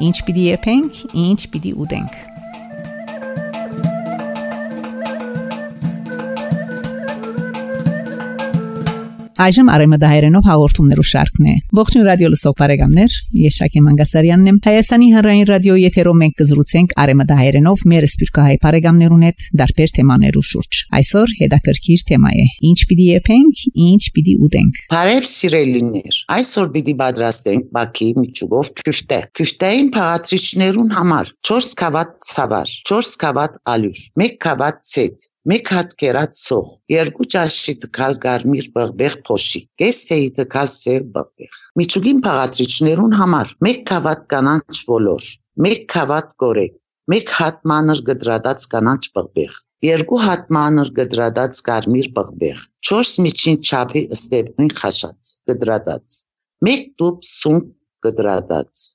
Ինչ պիտի եփենք, ինչ պիտի ուտենք։ Այժմ արեմդահայերենով հաղորդումներու շարքն է։ Ողջույն ռադիո լսող բարեկամներ, ես Շակե Մանգասարյանն եմ։ Հայաստանի հանրային ռադիոյի եթերով մենք կզրուցենք արեմդահայերենով մեր սպիրկահայ բարեկամներուն հետ դարբեր թեմաներու շուրջ։ Այսօր հետաքրքիր թեմա է. Ինչ պիտի եփենք, ինչ պիտի ուտենք։ Բարև սիրելիներ։ Այսօր պիտի պատրաստենք Բաքի միջուկով քյուշտե։ Քյուշտեին փաղացրիչներուն համար 4 կավատ ցավար, 4 կավատ ալյուր, 1 կավատ ցետ, մեկ հատ կերած սող, երկու ճաշի տկալ կարմիր բղբեղ փոշի, կես թեյի տկալ սև բղբեղ։ Միջուկին փաղացրիչներուն համար մեկ կավատ կանանչ ոլոր, մեկ կավատ կորեկ, մեկ հատ մանր գդրադած կանանչ բղբեղ, երկու հատ մանր գդրադած կարմիր բղբեղ, 4 միջին չափի ստեփնույն խաշած գդրադած, մեկ տուփ սունկ գդրադած,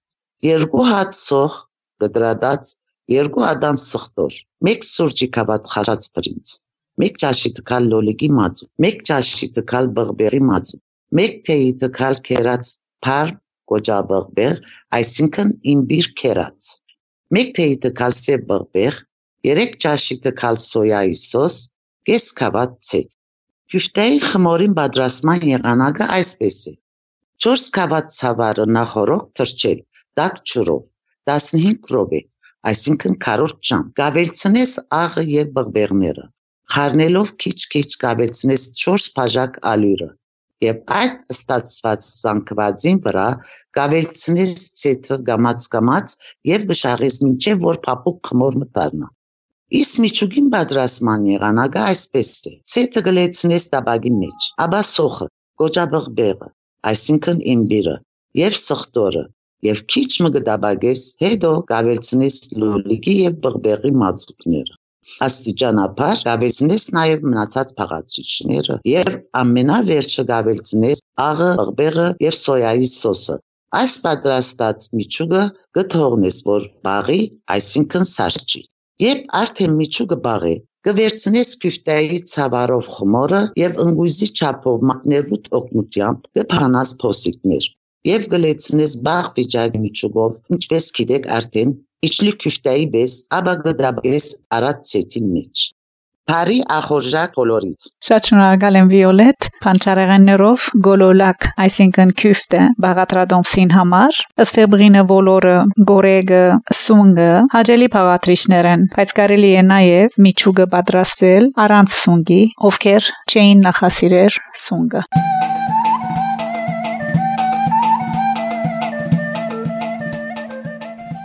երկու հատ սող գդրադած երկու ադամ սխտոր, մեկ սուրճի կավատ խաշած բրինձ, մեկ ճաշի տկալ լոլիկի մածու, մեկ ճաշի տկալ բղբեղի մածու, մեկ թեյի տկալ կերած թարմ կոճաբղբեղ, այսինքն իմբիր կերած, մեկ թեյի տկալ սև բղբեղ, երեք ճաշի տկալ սոյայի սոս, կես կավատ ցետ։ Քյուշտեի խմորին պատրաստման եղանակը այսպես է. 4 կավատ ցավարը նախորոք թրջել դակ ջրով 15 րոպե այսինքն քառորդ ժամ։ Գավելցնես աղը եւ բղբեղները։ Խառնելով քիչ-քիչ գավելցնես 4 բաժակ ալյուրը եւ այդ ստացված զանգվածին վրա գավելցնես ցեթը գամած-գամած եւ բշաղես մինչեւ որ փափուկ խմոր մտարնա։ Իսկ միջուկին պատրաստման եղանակը այսպես է. ցեթը գլեցնես տաբագի մեջ, ապա սոխը, կոճաբղբեղը, այսինքն իմբիրը եւ սխտորը եւ քիչ մը գդաբագես, հետո գավելցնես լոլիկի եւ բղբեղի մածուկները։ Աստիճանաբար գավելցնես նաեւ մնացած փաղացիչները եւ ամենավերջը գավելցնես աղը, բղբեղը եւ սոյայի սոսը։ Այս պատրաստած միջուկը գթողնես, որ բաղի, այսինքն սարճի։ Երբ արդեն միջուկը բաղի, կվերցնես քյուֆտայի ցավարով խմորը եւ ընկույզի չափով մակներուտ օգնությամբ կփանաս փոսիկներ եւ գլեցնես բաղ վիճակ միջուկով, ինչպես գիտեք արդեն, իջլի քյուշտայի բես, ապա գդաբես արած ցեցի մեջ։ Փարի ախորժակ կոլորից։ Շատ շնորհակալ եմ Վիոլետ, փանչարեղեններով գոլոլակ, այսինքն քյուֆտը բաղատրադոմսին համար, ըստեբրինը ոլորը, գորեգը, սունգը, հաջելի փաղատրիչներ են, բայց կարելի է նաև միջուկը պատրաստել առանց սունգի, ովքեր չէին նախասիրեր սունգը։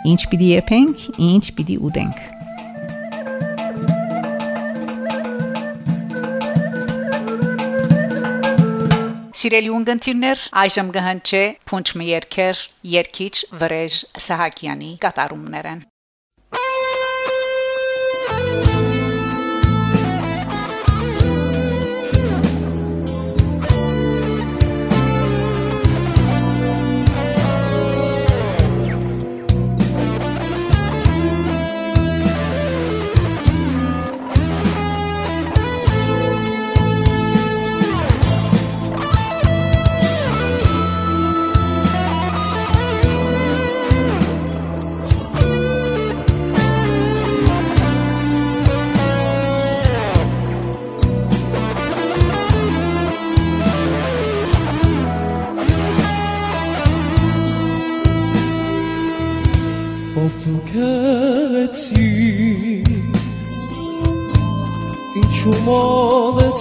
Ինչ պիտի եփենք, ինչ պիտի ուտենք։ Սիրելի ունգընտիրներ, այժմ կհնչե Փունչմի երկեր, երկիչ Վրեժ Սահակյանի կատարումներն։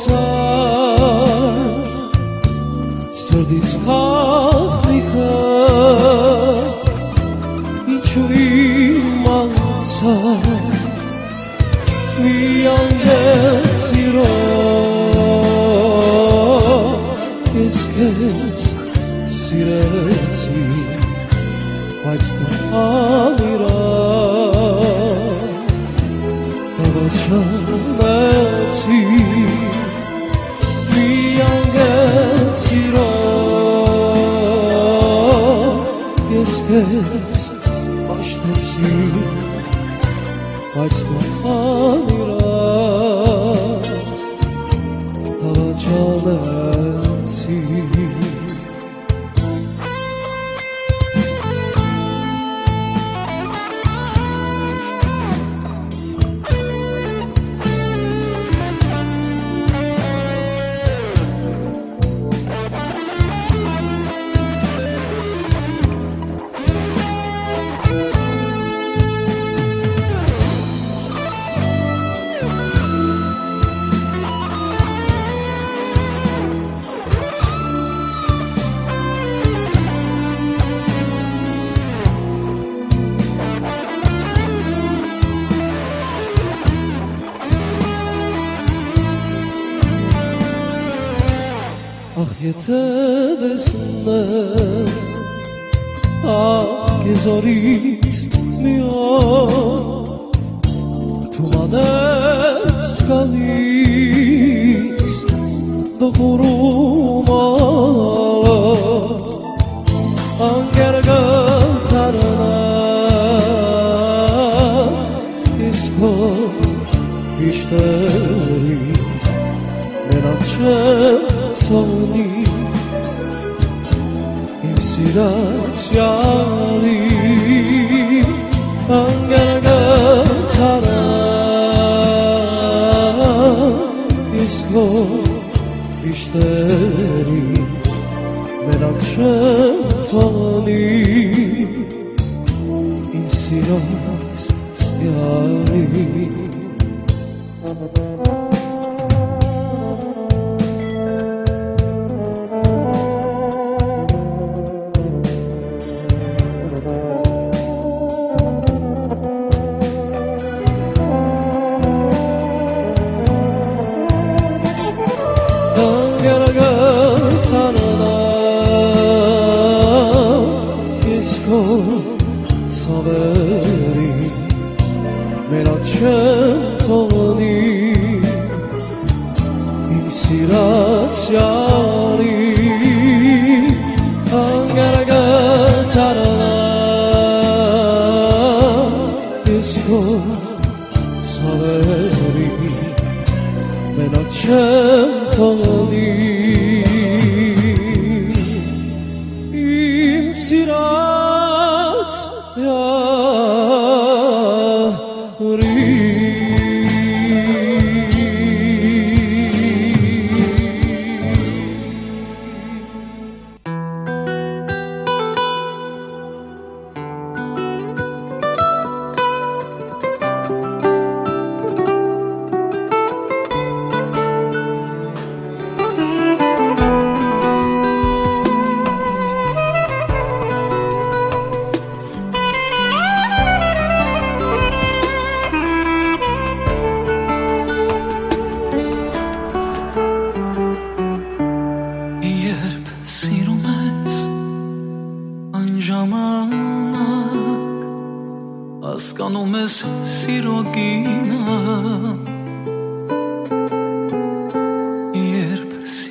צר סר דיס חלחיקה איצ'ו אימן צר מיין יצירו קסקס סירצי Heizt du all Yeter esme آه که زاریت میاد تو من از کنیز دو غروم آن گرگل ترانم از کن بیشتری منم چه թողնի Իմ սիրած յարի Անգերգատարնա Իսկ հոր իշտերի Մենակ չեմ թողնի Իմ սիրած յարի Անգերգատարնա Իսկ հոր ցավերի Մենակ չեմ թողնի Իմ սիրած յարի Անգերգատարնա Իսկ հոր ցավերի Մենակ չեմ թողնի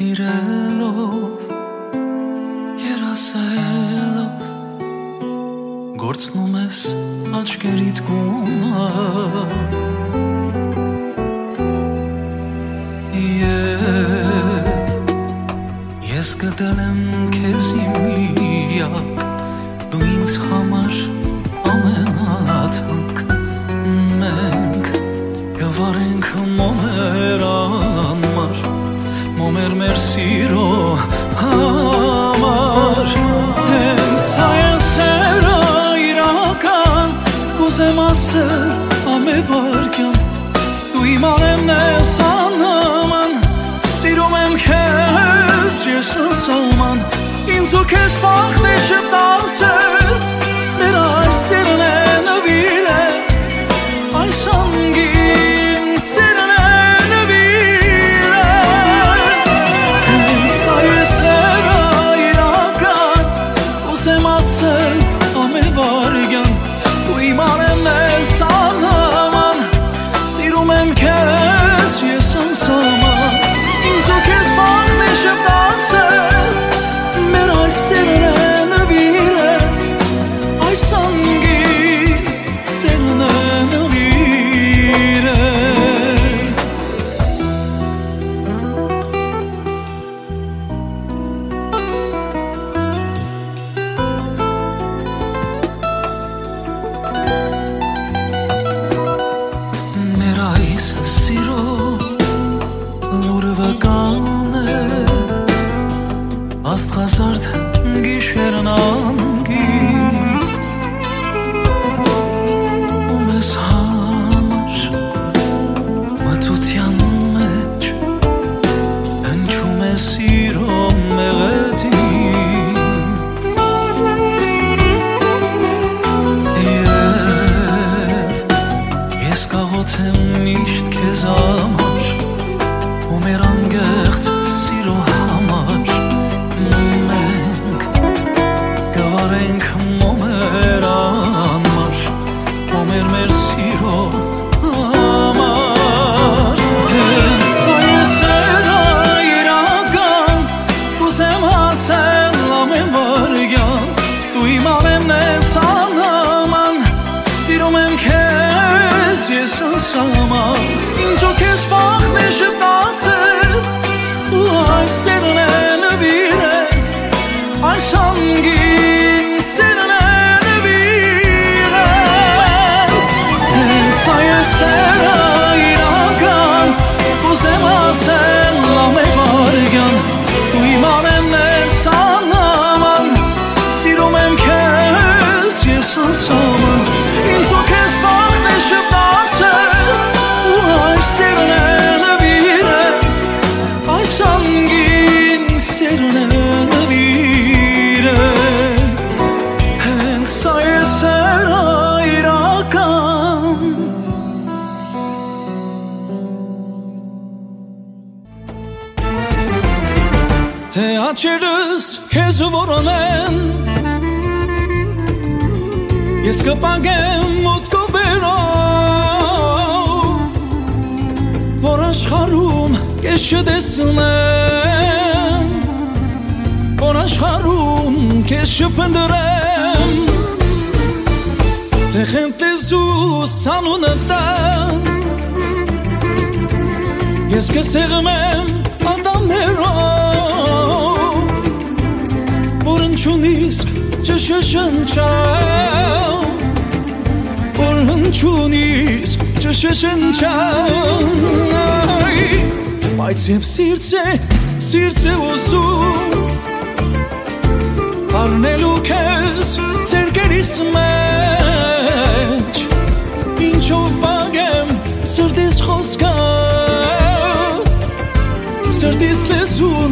սիրելով երասելով գործնում ես աչքերիդ գունը Եվ Ես գտել եմ քեզ իմ մոմեր մեր սիրո համար հենց այն սերը իրական ուզեմ ասել ամեբարգյան դու իմ արեմն ես աննման Սիրում եմ քեզ ես անսահման Ինձ ու քեզ բախտ է կպագեմ մոտքով բերով Որ աշխարում կեզ չտեսնեմ Որ աշխարում կեզ չպնդրեմ Թե խենտ լեզուս անունը տան Ես կսեղմեմ անդամներով Որ ընչունիսկ չշշնչամ Որ ընչունիսկ չշշնչամ Այ, Բայց եմ սիրց է, սիրց է ուզում Արնելու քեզ ձերկերիս մեջ Ինչով բագեմ սրտիս խոսքա Սրտիս լեզուն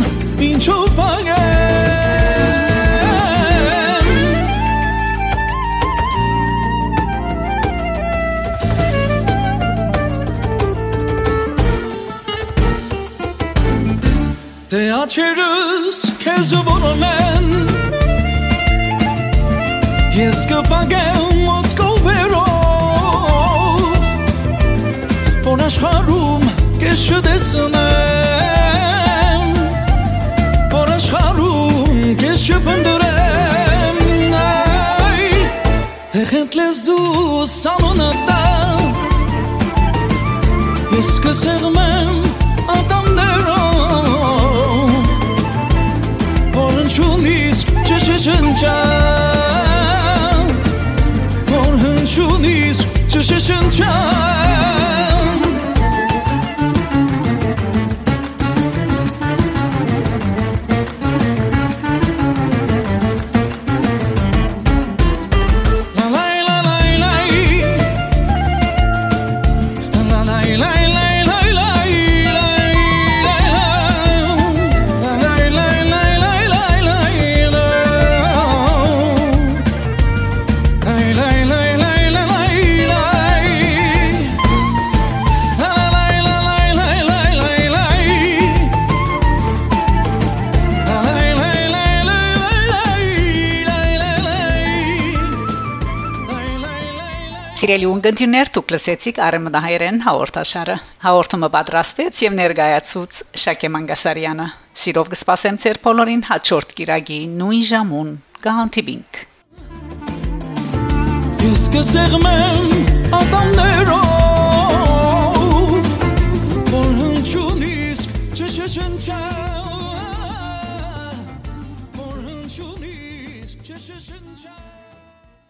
ինչով բագեմ Թե աչերս քեզ որոնեն Ես կպագեմ մոտ կողբերով Որ աշխարում կեզ չտեսնեմ Որ աշխարում կեզ չպնդրեմ Այ, Թե խենտ չշշնչան Որ հնչունիս չշշնչան Սիրելի ունկնդիրներ, դուք լսեցիք Արեմնահայերեն հաղորդաշարը։ Հաղորդումը պատրաստեց եւ ներկայացուց Շակե Մանգասարյանը։ Սիրով կսպասեմ ձեր բոլորին հաջորդ կիրագի նույն ժամուն։ Գահանտիբինք։ Ես կսեղմեմ ատամներով